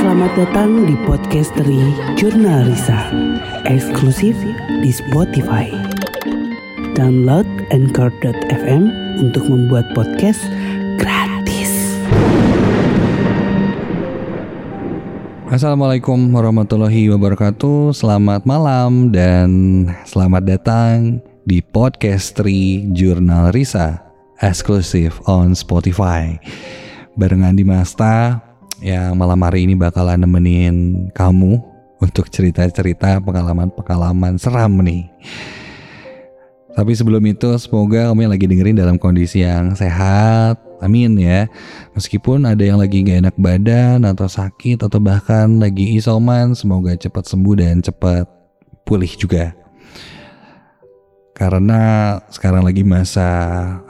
Selamat datang di Podcastery Jurnal Risa Eksklusif di Spotify. Download Anchor.fm untuk membuat podcast gratis. Assalamualaikum warahmatullahi wabarakatuh. Selamat malam dan selamat datang di Podcastery Jurnal Risa Eksklusif on Spotify. Barengan di Masta yang malam hari ini bakalan nemenin kamu untuk cerita-cerita pengalaman-pengalaman seram nih. Tapi sebelum itu semoga kamu yang lagi dengerin dalam kondisi yang sehat. Amin ya. Meskipun ada yang lagi gak enak badan atau sakit atau bahkan lagi isoman, semoga cepat sembuh dan cepat pulih juga. Karena sekarang lagi masa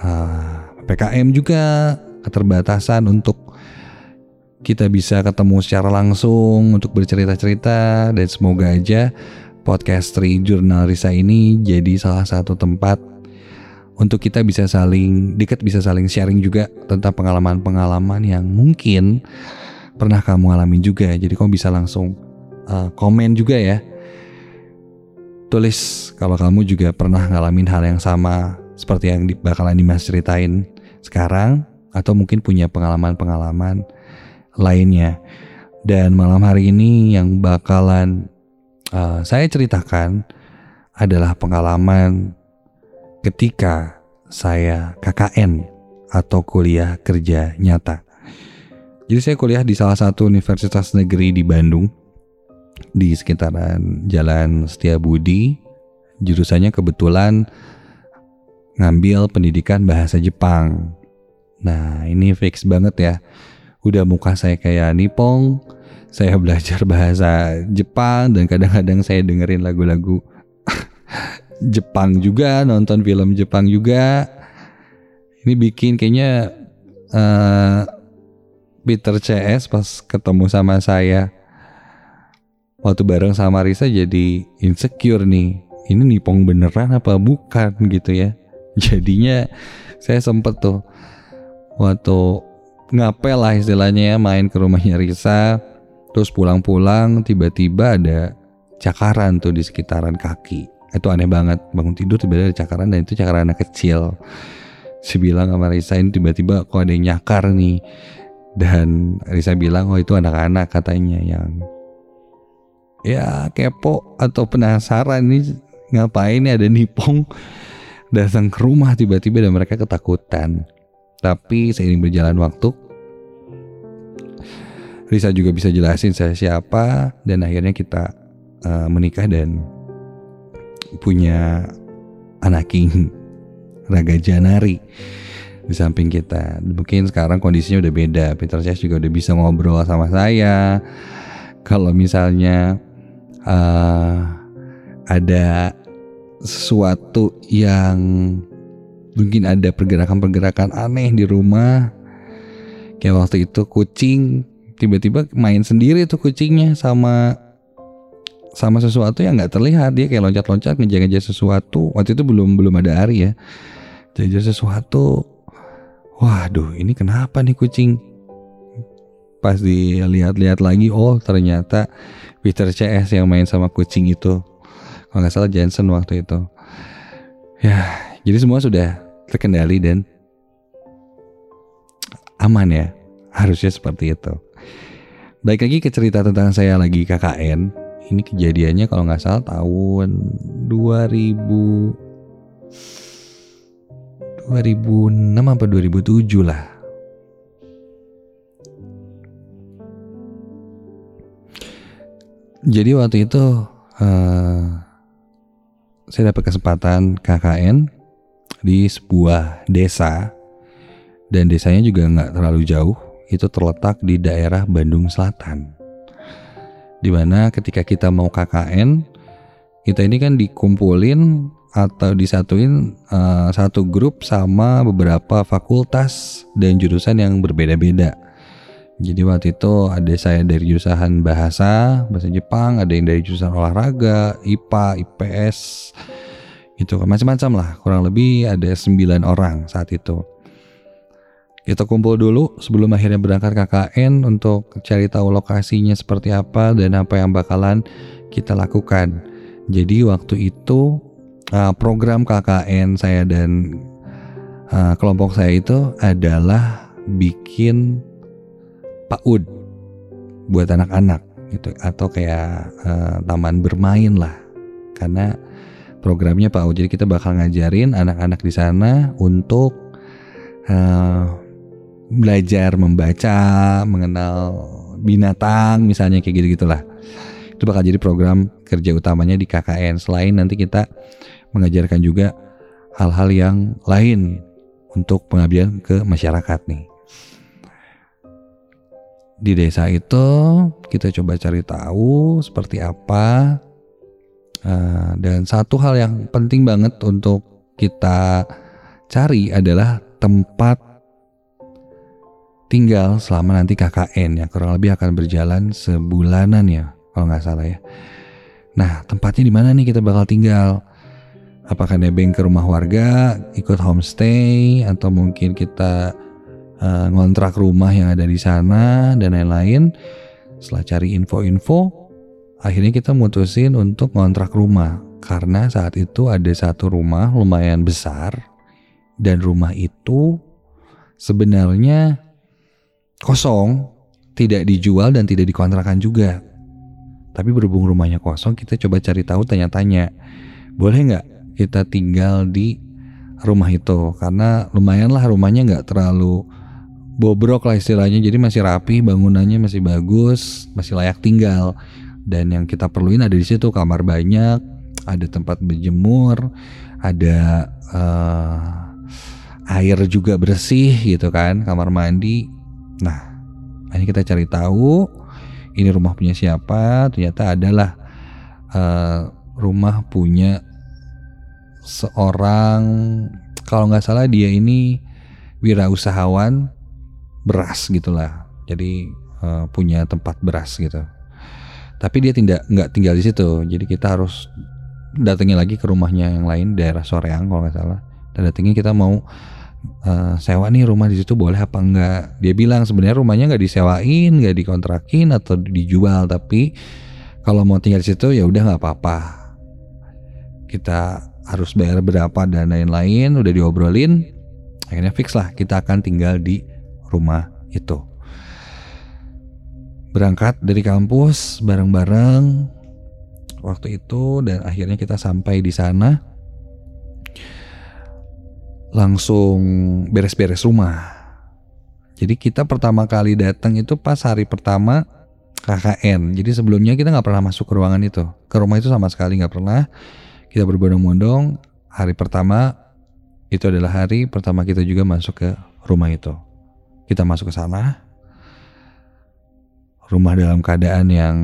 uh, ah, PKM juga keterbatasan untuk kita bisa ketemu secara langsung untuk bercerita-cerita. Dan semoga aja podcast Tri Jurnal Risa ini jadi salah satu tempat untuk kita bisa saling dekat bisa saling sharing juga tentang pengalaman-pengalaman yang mungkin pernah kamu alami juga. Jadi kamu bisa langsung uh, komen juga ya. Tulis kalau kamu juga pernah ngalamin hal yang sama seperti yang bakalan Dimas ceritain sekarang atau mungkin punya pengalaman-pengalaman lainnya. Dan malam hari ini yang bakalan uh, saya ceritakan adalah pengalaman ketika saya KKN atau kuliah kerja nyata. Jadi saya kuliah di salah satu universitas negeri di Bandung di sekitaran Jalan Setiabudi. Jurusannya kebetulan ngambil pendidikan bahasa Jepang. Nah, ini fix banget ya udah muka saya kayak nipong saya belajar bahasa Jepang dan kadang-kadang saya dengerin lagu-lagu Jepang juga nonton film Jepang juga. Ini bikin kayaknya uh, Peter CS pas ketemu sama saya waktu bareng sama Risa jadi insecure nih. Ini nipong beneran apa bukan gitu ya? Jadinya saya sempet tuh waktu ngapel lah istilahnya ya main ke rumahnya Risa. Terus pulang-pulang tiba-tiba ada cakaran tuh di sekitaran kaki. Itu aneh banget bangun tidur tiba-tiba ada cakaran dan itu cakaran anak kecil. Si bilang sama Risa ini tiba-tiba kok ada yang nyakar nih. Dan Risa bilang oh itu anak-anak katanya yang ya kepo atau penasaran nih ngapain nih ada nipong datang ke rumah tiba-tiba dan mereka ketakutan tapi seiring berjalan waktu, Risa juga bisa jelasin saya siapa dan akhirnya kita uh, menikah dan punya anak king Raga Janari di samping kita. Mungkin sekarang kondisinya udah beda. Peter Chess juga udah bisa ngobrol sama saya. Kalau misalnya uh, ada sesuatu yang mungkin ada pergerakan-pergerakan aneh di rumah. Kayak waktu itu kucing tiba-tiba main sendiri tuh kucingnya sama sama sesuatu yang nggak terlihat. Dia kayak loncat-loncat ngejar-ngejar sesuatu. Waktu itu belum belum ada Ari ya. Ngejar sesuatu. Waduh ini kenapa nih kucing? Pas dilihat-lihat lagi oh ternyata Peter CS yang main sama kucing itu. Kalau nggak salah Jensen waktu itu. Ya jadi semua sudah terkendali dan aman ya. Harusnya seperti itu. Baik lagi ke cerita tentang saya lagi KKN. Ini kejadiannya kalau nggak salah tahun 2000 2006 apa 2007 lah. Jadi waktu itu uh, saya dapat kesempatan KKN di sebuah desa dan desanya juga nggak terlalu jauh itu terletak di daerah Bandung Selatan di mana ketika kita mau KKN kita ini kan dikumpulin atau disatuin uh, satu grup sama beberapa fakultas dan jurusan yang berbeda-beda. Jadi waktu itu ada saya dari jurusan bahasa, bahasa Jepang, ada yang dari jurusan olahraga, IPA, IPS, gitu macam-macam lah. Kurang lebih ada 9 orang saat itu. Kita kumpul dulu sebelum akhirnya berangkat KKN untuk cari tahu lokasinya seperti apa dan apa yang bakalan kita lakukan. Jadi waktu itu uh, program KKN saya dan uh, kelompok saya itu adalah bikin PAUD buat anak-anak gitu. Atau kayak uh, taman bermain lah. Karena programnya PAUD jadi kita bakal ngajarin anak-anak di sana untuk uh, belajar membaca, mengenal binatang misalnya kayak gitu gitulah. Itu bakal jadi program kerja utamanya di KKN. Selain nanti kita mengajarkan juga hal-hal yang lain untuk pengabdian ke masyarakat nih. Di desa itu kita coba cari tahu seperti apa uh, dan satu hal yang penting banget untuk kita cari adalah tempat tinggal selama nanti KKN yang kurang lebih akan berjalan sebulanan ya kalau nggak salah ya. Nah tempatnya di mana nih kita bakal tinggal? Apakah nebeng ke rumah warga, ikut homestay, atau mungkin kita uh, ngontrak rumah yang ada di sana dan lain-lain. Setelah cari info-info, akhirnya kita mutusin untuk ngontrak rumah karena saat itu ada satu rumah lumayan besar dan rumah itu sebenarnya kosong, tidak dijual dan tidak dikontrakan juga. Tapi berhubung rumahnya kosong, kita coba cari tahu tanya-tanya. Boleh nggak kita tinggal di rumah itu? Karena lumayan lah rumahnya nggak terlalu bobrok lah istilahnya. Jadi masih rapi, bangunannya masih bagus, masih layak tinggal. Dan yang kita perluin ada di situ kamar banyak, ada tempat berjemur, ada uh, air juga bersih gitu kan, kamar mandi Nah, ini kita cari tahu ini rumah punya siapa. Ternyata adalah uh, rumah punya seorang kalau nggak salah dia ini wirausahawan beras gitulah. Jadi uh, punya tempat beras gitu. Tapi dia tidak nggak tinggal di situ. Jadi kita harus datengin lagi ke rumahnya yang lain daerah Soreang kalau nggak salah. Dan datengin kita mau uh, sewa nih rumah di situ boleh apa enggak dia bilang sebenarnya rumahnya nggak disewain nggak dikontrakin atau dijual tapi kalau mau tinggal di situ ya udah nggak apa-apa kita harus bayar berapa dan lain-lain udah diobrolin akhirnya fix lah kita akan tinggal di rumah itu berangkat dari kampus bareng-bareng waktu itu dan akhirnya kita sampai di sana langsung beres-beres rumah. Jadi kita pertama kali datang itu pas hari pertama KKN. Jadi sebelumnya kita nggak pernah masuk ke ruangan itu. Ke rumah itu sama sekali nggak pernah. Kita berbondong-bondong. Hari pertama itu adalah hari pertama kita juga masuk ke rumah itu. Kita masuk ke sana. Rumah dalam keadaan yang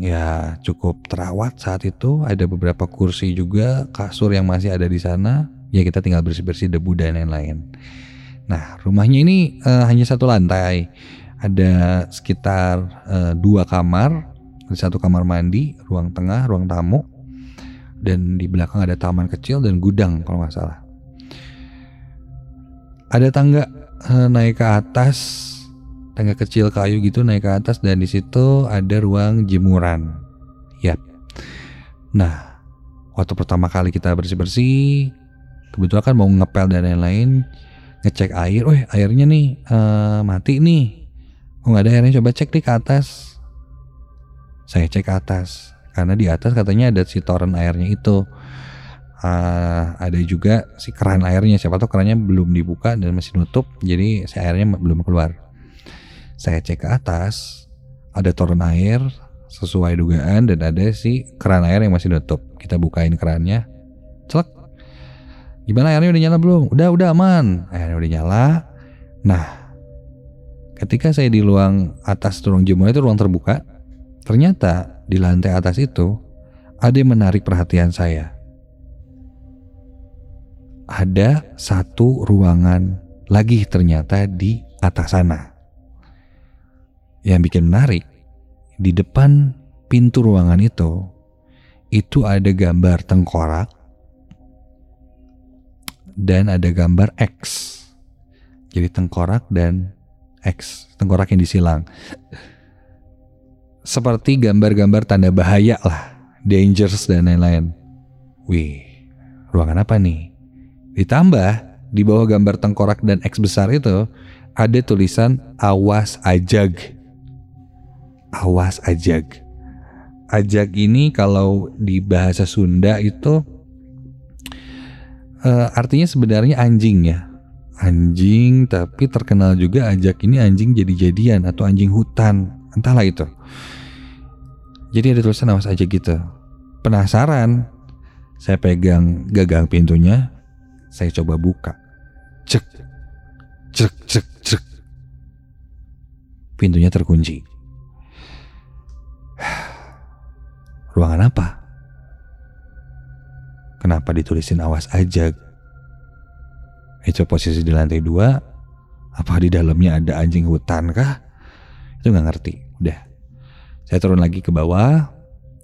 ya cukup terawat saat itu. Ada beberapa kursi juga, kasur yang masih ada di sana ya kita tinggal bersih-bersih debu dan lain-lain. Nah rumahnya ini uh, hanya satu lantai, ada sekitar uh, dua kamar, ada satu kamar mandi, ruang tengah, ruang tamu, dan di belakang ada taman kecil dan gudang kalau nggak salah. Ada tangga uh, naik ke atas, tangga kecil kayu gitu naik ke atas dan di situ ada ruang jemuran. Yap. Nah, waktu pertama kali kita bersih-bersih, kebetulan kan mau ngepel dan lain-lain ngecek air, oh airnya nih uh, mati nih, oh nggak ada airnya coba cek nih ke atas. Saya cek ke atas karena di atas katanya ada si toren airnya itu. Uh, ada juga si keran airnya siapa tahu kerannya belum dibuka dan masih nutup jadi si airnya belum keluar saya cek ke atas ada toren air sesuai dugaan dan ada si keran air yang masih nutup kita bukain kerannya celek Gimana airnya udah nyala belum? Udah, udah aman. Airnya udah nyala. Nah, ketika saya di ruang atas ruang jemur itu ruang terbuka, ternyata di lantai atas itu ada yang menarik perhatian saya. Ada satu ruangan lagi ternyata di atas sana. Yang bikin menarik, di depan pintu ruangan itu, itu ada gambar tengkorak dan ada gambar X. Jadi tengkorak dan X, tengkorak yang disilang. Seperti gambar-gambar tanda bahaya lah, dangers dan lain-lain. Wih, ruangan apa nih? Ditambah di bawah gambar tengkorak dan X besar itu ada tulisan awas ajag. Awas ajag. Ajag ini kalau di bahasa Sunda itu uh, artinya sebenarnya anjing ya. Anjing tapi terkenal juga ajak ini anjing jadi-jadian atau anjing hutan. Entahlah itu. Jadi ada tulisan awas aja gitu. Penasaran? Saya pegang gagang pintunya, saya coba buka. Cek, cek, cek, cek. Pintunya terkunci. Ruangan apa? Kenapa ditulisin awas aja? Itu posisi di lantai dua. Apa di dalamnya ada anjing hutan kah? Itu nggak ngerti. Udah. Saya turun lagi ke bawah.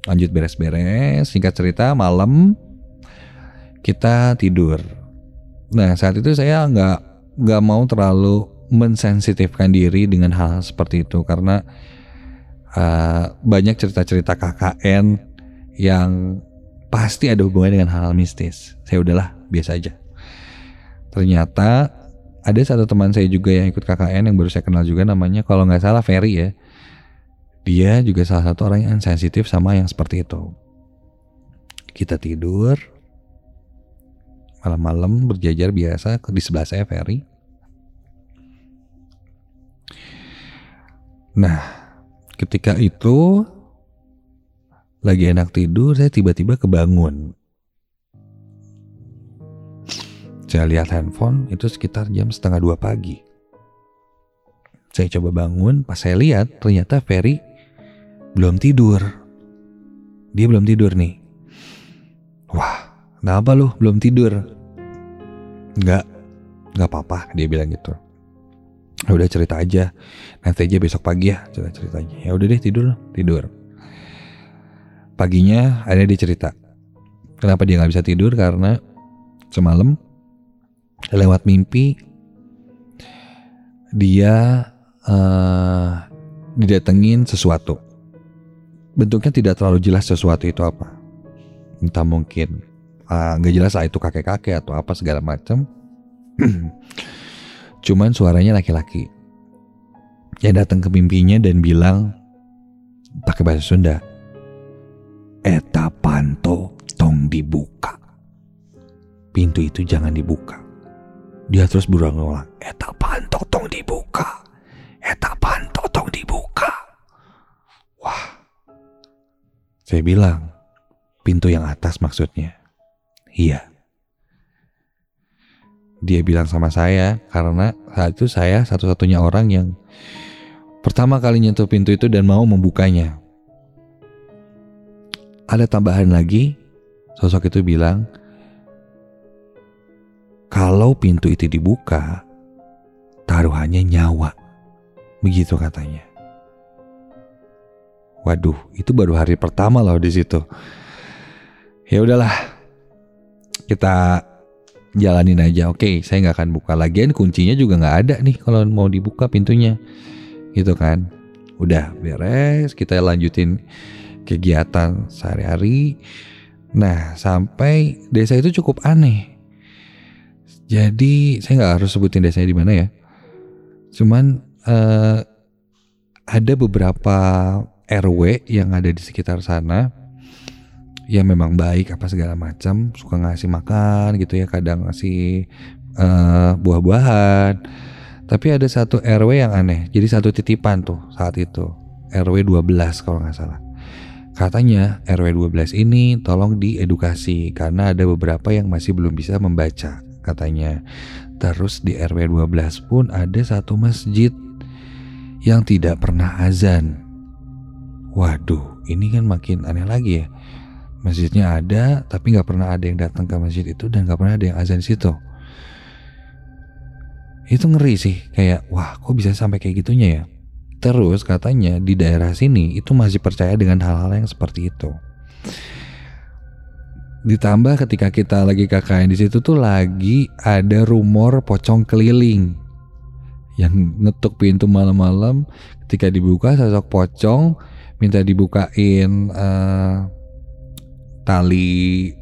Lanjut beres-beres. Singkat cerita malam kita tidur. Nah saat itu saya nggak nggak mau terlalu mensensitifkan diri dengan -hal seperti itu karena uh, banyak cerita-cerita KKN yang pasti ada hubungannya dengan hal-hal mistis. Saya udahlah, biasa aja. Ternyata ada satu teman saya juga yang ikut KKN yang baru saya kenal juga namanya kalau nggak salah Ferry ya. Dia juga salah satu orang yang sensitif sama yang seperti itu. Kita tidur malam-malam berjajar biasa di sebelah saya Ferry. Nah, ketika itu lagi enak tidur, saya tiba-tiba kebangun. Saya lihat handphone itu sekitar jam setengah dua pagi. Saya coba bangun, pas saya lihat ternyata Ferry belum tidur. Dia belum tidur nih. Wah, kenapa lu belum tidur? Enggak, enggak apa-apa, dia bilang gitu. Ya udah cerita aja, nanti aja besok pagi ya, cerita ceritanya. Ya udah deh tidur, tidur. Paginya akhirnya dia cerita. Kenapa dia nggak bisa tidur karena semalam lewat mimpi dia uh, didatengin sesuatu. Bentuknya tidak terlalu jelas sesuatu itu apa. Entah mungkin eh, nggak uh, jelas ah, itu kakek-kakek atau apa segala macam. Cuman suaranya laki-laki yang datang ke mimpinya dan bilang pakai bahasa Sunda Eta panto tong dibuka. Pintu itu jangan dibuka. Dia terus berulang-ulang. Eta panto tong dibuka. Eta panto tong dibuka. Wah. Saya bilang, pintu yang atas maksudnya. Iya. Dia bilang sama saya karena saat itu saya satu-satunya orang yang pertama kali nyentuh pintu itu dan mau membukanya ada tambahan lagi, sosok itu bilang, kalau pintu itu dibuka, taruhannya nyawa. Begitu katanya. Waduh, itu baru hari pertama loh di situ. Ya udahlah, kita jalanin aja. Oke, saya nggak akan buka lagian kuncinya juga nggak ada nih kalau mau dibuka pintunya, gitu kan. Udah beres, kita lanjutin kegiatan sehari-hari. Nah, sampai desa itu cukup aneh. Jadi saya nggak harus sebutin desanya di mana ya. Cuman uh, ada beberapa RW yang ada di sekitar sana yang memang baik apa segala macam, suka ngasih makan gitu ya, kadang ngasih uh, buah-buahan. Tapi ada satu RW yang aneh, jadi satu titipan tuh saat itu. RW 12 kalau nggak salah. Katanya RW 12 ini tolong diedukasi karena ada beberapa yang masih belum bisa membaca katanya. Terus di RW 12 pun ada satu masjid yang tidak pernah azan. Waduh, ini kan makin aneh lagi ya. Masjidnya ada, tapi nggak pernah ada yang datang ke masjid itu dan nggak pernah ada yang azan di situ. Itu ngeri sih, kayak wah kok bisa sampai kayak gitunya ya. Terus katanya di daerah sini itu masih percaya dengan hal-hal yang seperti itu. Ditambah ketika kita lagi KKN di situ tuh lagi ada rumor pocong keliling. yang ngetuk pintu malam-malam ketika dibuka sosok pocong minta dibukain uh, tali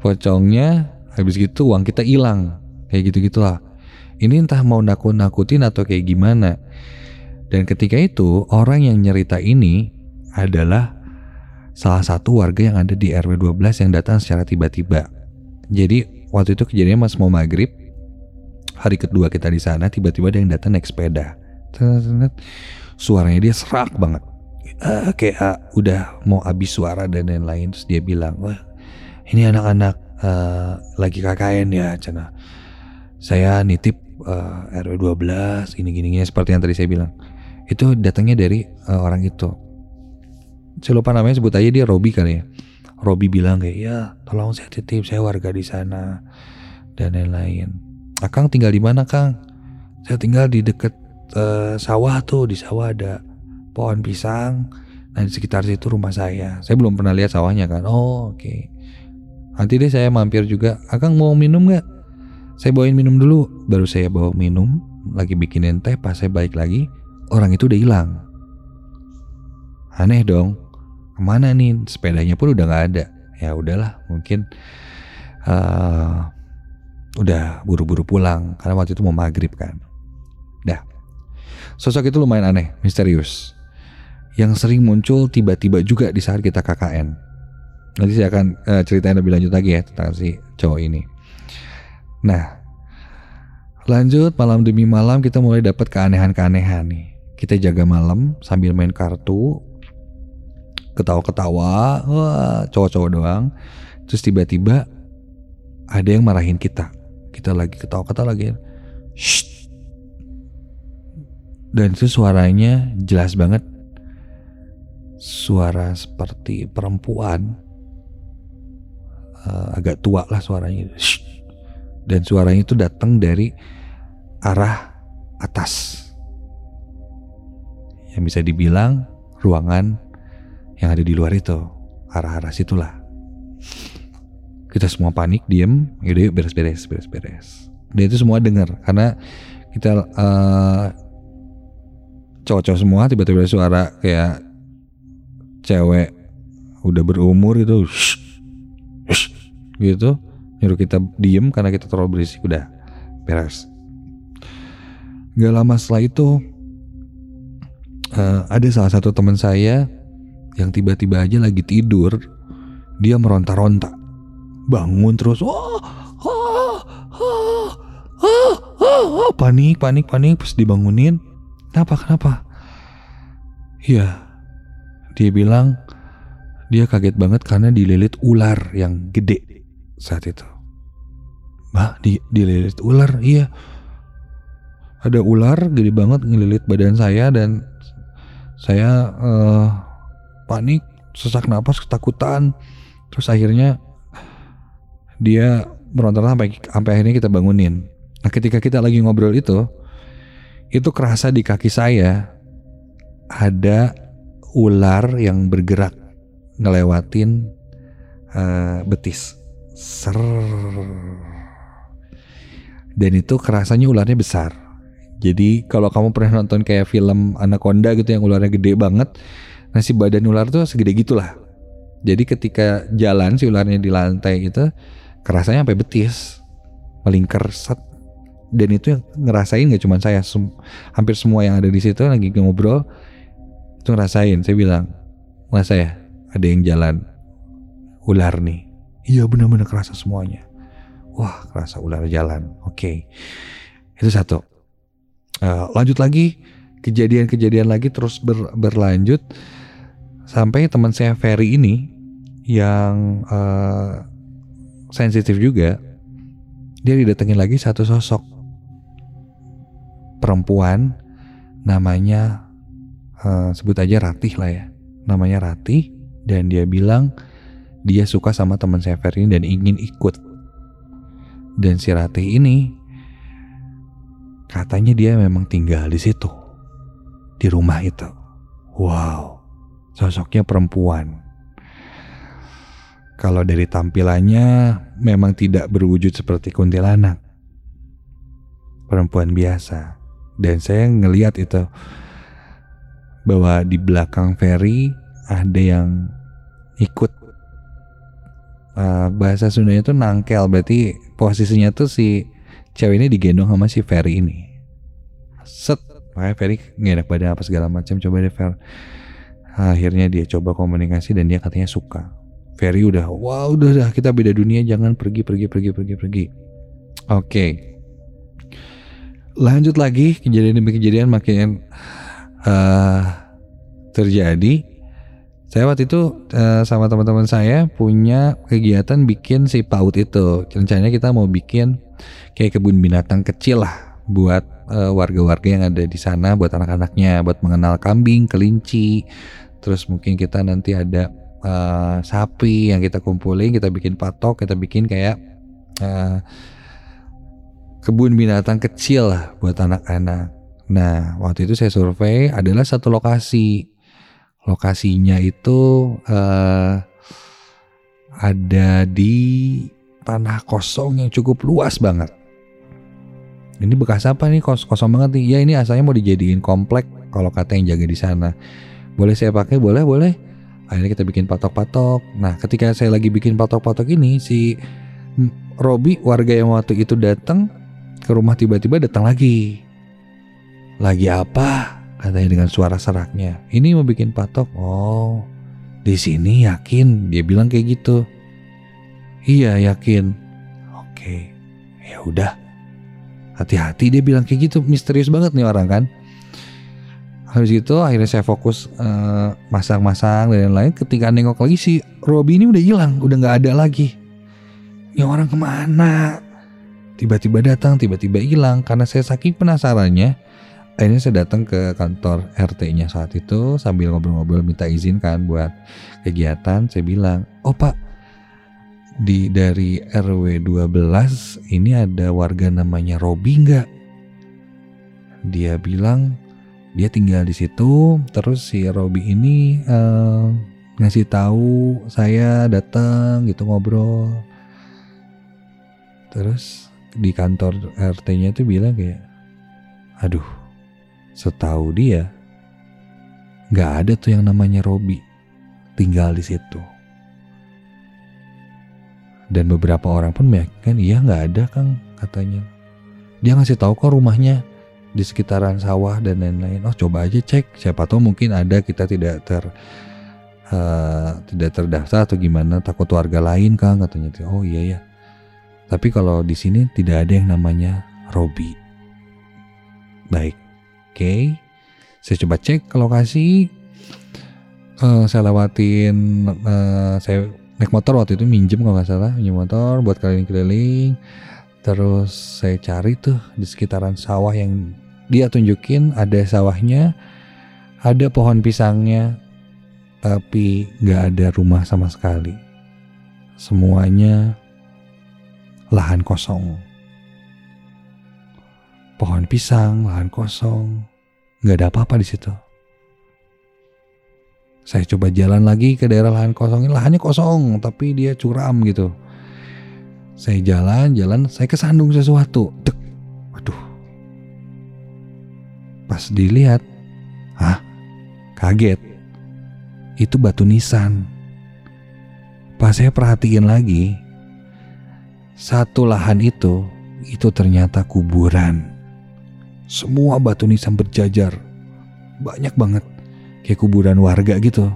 pocongnya habis gitu uang kita hilang. Kayak gitu gitulah ini entah mau nakut-nakutin atau kayak gimana. Dan ketika itu orang yang nyerita ini adalah salah satu warga yang ada di RW 12 yang datang secara tiba-tiba. Jadi waktu itu kejadiannya mas mau maghrib hari kedua kita di sana tiba-tiba ada yang datang naik sepeda. Suaranya dia serak banget uh, kayak uh, udah mau habis suara dan lain-lain terus dia bilang wah ini anak-anak uh, lagi KKN ya cina saya nitip uh, RW 12 ini gini gini seperti yang tadi saya bilang. Itu datangnya dari uh, orang itu. Saya lupa namanya sebut aja dia Robi kali ya. Robi bilang kayak ya tolong saya titip saya warga di sana dan lain-lain. Akang tinggal di mana Kang? Saya tinggal di dekat uh, sawah tuh di sawah ada pohon pisang. Nah di sekitar situ rumah saya. Saya belum pernah lihat sawahnya kan. Oh oke. Okay. Nanti deh saya mampir juga. Akang mau minum nggak? Saya bawain minum dulu. Baru saya bawa minum. Lagi bikinin teh. Pas saya balik lagi, orang itu udah hilang. Aneh dong. Ke mana nih? Sepedanya pun udah nggak ada. Ya udahlah, mungkin uh, udah buru-buru pulang karena waktu itu mau maghrib kan. Dah. Sosok itu lumayan aneh, misterius. Yang sering muncul tiba-tiba juga di saat kita KKN. Nanti saya akan uh, ceritain lebih lanjut lagi ya tentang si cowok ini. Nah, lanjut malam demi malam kita mulai dapat keanehan-keanehan nih. Kita jaga malam sambil main kartu, ketawa-ketawa, wah cowok-cowok doang. Terus tiba-tiba ada yang marahin kita kita lagi ketawa-ketawa lagi Shh. dan itu suaranya jelas banget suara seperti perempuan. Uh, agak tua lah suaranya. Dan suaranya itu datang dari arah atas. Yang bisa dibilang ruangan yang ada di luar itu. Arah-arah situlah. Kita semua panik diem. Yaudah yuk beres-beres beres-beres. Dan itu semua dengar. Karena kita uh, cowok-cowok semua tiba-tiba suara kayak cewek udah berumur gitu gitu. Nyuruh kita diem karena kita terlalu berisik udah beres. Gak lama setelah itu uh, ada salah satu teman saya yang tiba-tiba aja lagi tidur dia meronta-ronta. Bangun terus oh, oh, oh, oh, oh, panik panik panik pas dibangunin. Kenapa kenapa? Ya dia bilang dia kaget banget karena dililit ular yang gede saat itu. Bah di, dililit ular iya. Ada ular gede banget ngelilit badan saya dan saya uh, panik sesak napas ketakutan. Terus akhirnya dia meronta sampai sampai akhirnya kita bangunin. Nah ketika kita lagi ngobrol itu, itu kerasa di kaki saya ada ular yang bergerak ngelewatin uh, betis. Ser. Dan itu kerasanya ularnya besar. Jadi kalau kamu pernah nonton kayak film Anaconda gitu yang ularnya gede banget, nah si badan ular tuh segede gitulah. Jadi ketika jalan si ularnya di lantai itu kerasanya sampai betis melingkar set dan itu yang ngerasain gak cuma saya sem hampir semua yang ada di situ lagi ngobrol itu ngerasain saya bilang mas saya ada yang jalan ular nih? Iya benar-benar kerasa semuanya. Wah kerasa ular jalan. Oke. Okay. itu satu. Uh, lanjut lagi. Kejadian-kejadian lagi terus ber, berlanjut sampai teman saya Ferry ini yang uh, sensitif juga, dia didatengin lagi satu sosok perempuan namanya uh, sebut aja Ratih lah ya, namanya Ratih dan dia bilang dia suka sama teman saya ini dan ingin ikut. Dan si Ratih ini katanya dia memang tinggal di situ, di rumah itu. Wow, sosoknya perempuan kalau dari tampilannya memang tidak berwujud seperti kuntilanak. Perempuan biasa. dan saya ngeliat itu bahwa di belakang Ferry ada yang ikut. Uh, bahasa Sundanya itu nangkel berarti posisinya tuh si cewek ini digendong sama si Ferry ini. Set. Makanya Ferry nggak enak badan apa segala macam coba deh Fer. Akhirnya dia coba komunikasi dan dia katanya suka. Ferry udah wow udah dah kita beda dunia jangan pergi pergi pergi pergi pergi. Oke. Okay. lanjut lagi kejadian demi kejadian makin uh, terjadi. Saya waktu itu uh, sama teman-teman saya punya kegiatan bikin si paut itu. Rencananya kita mau bikin kayak kebun binatang kecil lah buat uh, warga-warga yang ada di sana buat anak-anaknya buat mengenal kambing kelinci. Terus mungkin kita nanti ada uh, sapi yang kita kumpulin kita bikin patok kita bikin kayak uh, kebun binatang kecil lah buat anak-anak nah waktu itu saya survei adalah satu lokasi lokasinya itu uh, ada di tanah kosong yang cukup luas banget. Ini bekas apa nih kos kosong banget nih? Ya ini asalnya mau dijadiin komplek kalau kata yang jaga di sana. Boleh saya pakai? Boleh, boleh. Akhirnya kita bikin patok-patok. Nah, ketika saya lagi bikin patok-patok ini si Robi warga yang waktu itu datang ke rumah tiba-tiba datang lagi. Lagi apa? katanya dengan suara seraknya. Ini mau bikin patok. Oh, di sini yakin? Dia bilang kayak gitu. Iya yakin. Oke, ya udah. Hati-hati dia bilang kayak gitu. Misterius banget nih orang kan. Habis itu akhirnya saya fokus eh, masang-masang dan lain-lain. Ketika nengok lagi si Robi ini udah hilang, udah nggak ada lagi. Ini orang ke mana? Tiba-tiba datang, tiba-tiba hilang. Karena saya saking penasarannya, akhirnya saya datang ke kantor RT-nya saat itu sambil ngobrol-ngobrol minta izin kan buat kegiatan. Saya bilang oh pak di dari RW 12 ini ada warga namanya Robi nggak? Dia bilang dia tinggal di situ terus si Robi ini uh, ngasih tahu saya datang gitu ngobrol. Terus di kantor RT-nya itu bilang kayak aduh Setahu dia, nggak ada tuh yang namanya Robi tinggal di situ. Dan beberapa orang pun meyakinkan iya nggak ada kang katanya. Dia ngasih tahu kok rumahnya di sekitaran sawah dan lain-lain. Oh coba aja cek, siapa tahu mungkin ada kita tidak ter uh, tidak terdaftar atau gimana takut warga lain kang katanya. Oh iya ya. Tapi kalau di sini tidak ada yang namanya Robi. Baik, okay. saya coba cek ke lokasi. Uh, saya lewatin uh, saya naik motor waktu itu minjem kalau nggak salah minjem motor buat keliling-keliling. Terus saya cari tuh di sekitaran sawah yang dia tunjukin ada sawahnya ada pohon pisangnya tapi nggak ada rumah sama sekali. Semuanya lahan kosong. Pohon pisang, lahan kosong, nggak ada apa-apa di situ. Saya coba jalan lagi ke daerah lahan kosong, lahannya kosong tapi dia curam gitu. Saya jalan, jalan, saya kesandung sesuatu. Dek, waduh. Pas dilihat, ah, kaget. Itu batu nisan. Pas saya perhatiin lagi, satu lahan itu, itu ternyata kuburan. Semua batu nisan berjajar. Banyak banget. Kayak kuburan warga gitu.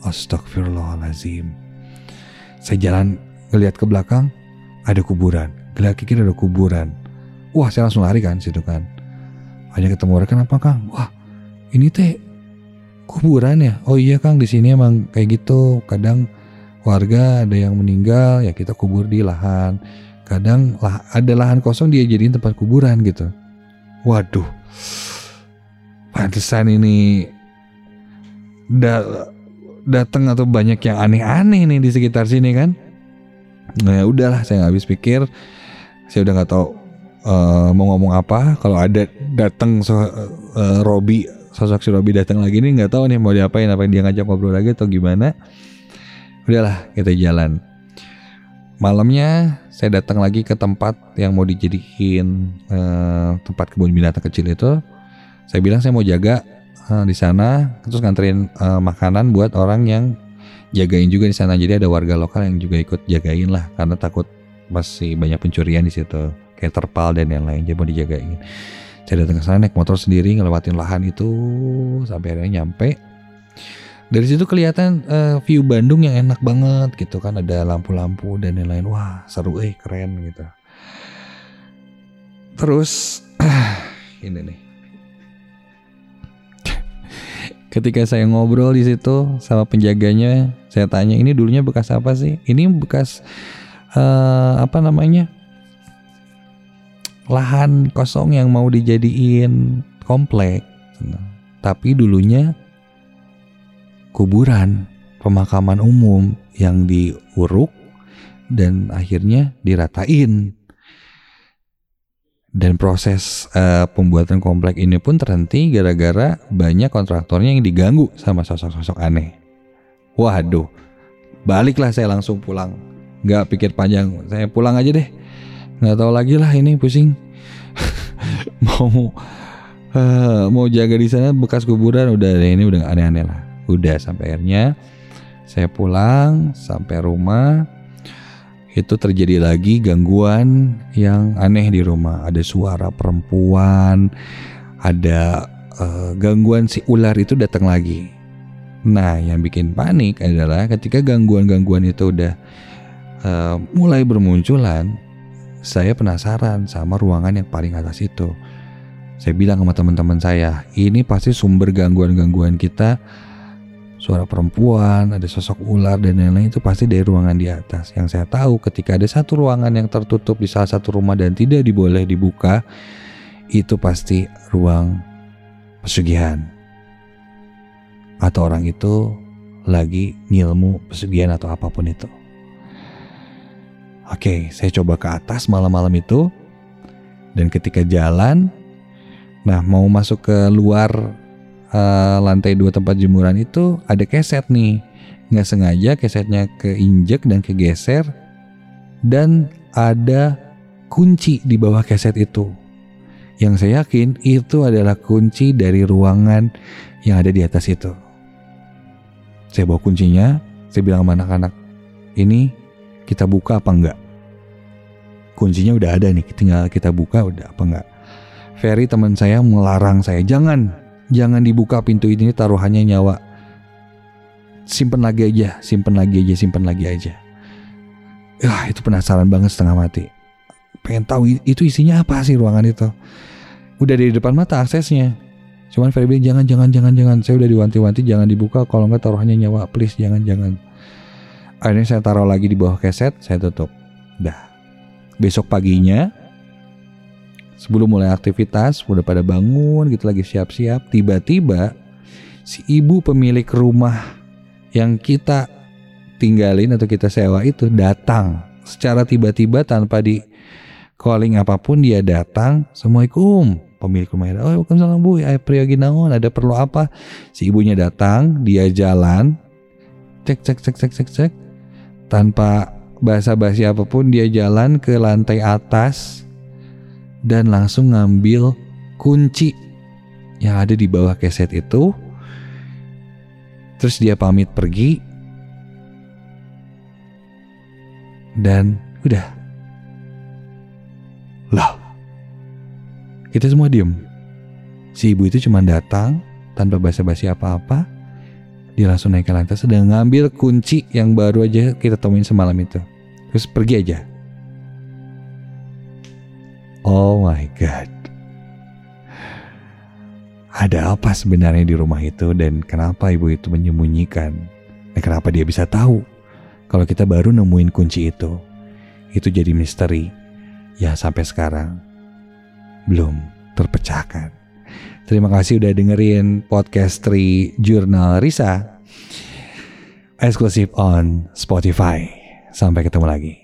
Astagfirullahalazim. Saya jalan ngeliat ke belakang, ada kuburan. Ngeliat ke kiri ada kuburan. Wah, saya langsung lari kan situ kan. Hanya ketemu orang kenapa Kang? Wah, ini teh kuburan ya. Oh iya Kang, di sini emang kayak gitu. Kadang warga ada yang meninggal ya kita kubur di lahan kadang lah ada lahan kosong dia jadiin tempat kuburan gitu. Waduh. Pantesan ini da datang atau banyak yang aneh-aneh nih di sekitar sini kan? Nah ya udahlah saya nggak habis pikir. Saya udah nggak tahu uh, mau ngomong apa. Kalau ada datang so, uh, Robi sosok si Robi datang lagi nih nggak tahu nih mau diapain apa dia ngajak ngobrol lagi atau gimana. Udahlah kita jalan. Malamnya saya datang lagi ke tempat yang mau dijadiin eh, tempat kebun binatang kecil itu. Saya bilang saya mau jaga eh, di sana, terus nganterin eh, makanan buat orang yang jagain juga di sana. Jadi ada warga lokal yang juga ikut jagain lah, karena takut masih banyak pencurian di situ, kayak terpal dan yang lain. Jadi mau dijagain. Saya datang ke sana naik motor sendiri ngelewatin lahan itu sampai akhirnya nyampe. Dari situ kelihatan uh, view Bandung yang enak banget gitu kan ada lampu-lampu dan lain-lain. Wah seru eh keren gitu. Terus ini nih. Ketika saya ngobrol di situ sama penjaganya, saya tanya ini dulunya bekas apa sih? Ini bekas uh, apa namanya? lahan kosong yang mau dijadiin komplek. Tapi dulunya kuburan pemakaman umum yang diuruk dan akhirnya diratain. Dan proses uh, pembuatan komplek ini pun terhenti gara-gara banyak kontraktornya yang diganggu sama sosok-sosok aneh. Waduh, baliklah saya langsung pulang. Gak pikir panjang, saya pulang aja deh nggak tahu lagi lah ini pusing mau uh, mau jaga di sana bekas kuburan udah ini udah aneh-aneh lah udah sampai akhirnya saya pulang sampai rumah itu terjadi lagi gangguan yang aneh di rumah ada suara perempuan ada uh, gangguan si ular itu datang lagi nah yang bikin panik adalah ketika gangguan-gangguan itu udah uh, mulai bermunculan saya penasaran sama ruangan yang paling atas itu. Saya bilang sama teman-teman saya, ini pasti sumber gangguan-gangguan kita. Suara perempuan, ada sosok ular dan lain-lain itu pasti dari ruangan di atas. Yang saya tahu ketika ada satu ruangan yang tertutup di salah satu rumah dan tidak diboleh dibuka, itu pasti ruang pesugihan. Atau orang itu lagi ngilmu pesugihan atau apa pun itu. Oke, saya coba ke atas malam-malam itu. Dan ketika jalan, nah mau masuk ke luar uh, lantai dua tempat jemuran itu ada keset nih. Nggak sengaja kesetnya keinjek dan kegeser. Dan ada kunci di bawah keset itu. Yang saya yakin itu adalah kunci dari ruangan yang ada di atas itu. Saya bawa kuncinya, saya bilang sama anak-anak, ini kita buka apa enggak? Kuncinya udah ada nih, tinggal kita buka udah apa enggak. Ferry teman saya melarang saya, jangan, jangan dibuka pintu ini taruhannya nyawa. Simpen lagi aja, simpen lagi aja, simpen lagi aja. Ah itu penasaran banget setengah mati. Pengen tahu itu isinya apa sih ruangan itu. Udah di depan mata aksesnya. Cuman Ferry bilang jangan, jangan, jangan, jangan. Saya udah diwanti-wanti jangan dibuka. Kalau nggak taruhannya nyawa, please jangan, jangan. Akhirnya saya taruh lagi di bawah keset, saya tutup. Dah. Besok paginya, sebelum mulai aktivitas, udah pada bangun gitu lagi siap-siap. Tiba-tiba si ibu pemilik rumah yang kita tinggalin atau kita sewa itu datang secara tiba-tiba tanpa di calling apa pun dia datang. Assalamualaikum pemilik rumah oh waalaikumsalam bu ayah pria ginaon ada perlu apa si ibunya datang dia jalan cek cek cek cek cek cek tanpa basa-basi apa pun dia jalan ke lantai atas dan langsung ngambil kunci yang ada di bawah keset itu. Terus dia pamit pergi dan udah. Lah, kita semua diem. Si ibu itu cuma datang tanpa basa-basi apa-apa dia langsung naik ke lantai sedang ngambil kunci yang baru aja kita temuin semalam itu. Terus pergi aja. Oh my god. Ada apa sebenarnya di rumah itu dan kenapa ibu itu menyembunyikan? Dan kenapa dia bisa tahu kalau kita baru nemuin kunci itu? Itu jadi misteri yang sampai sekarang belum terpecahkan. Terima kasih udah dengerin podcast Tri Jurnal Risa eksklusif on Spotify. Sampai ketemu lagi.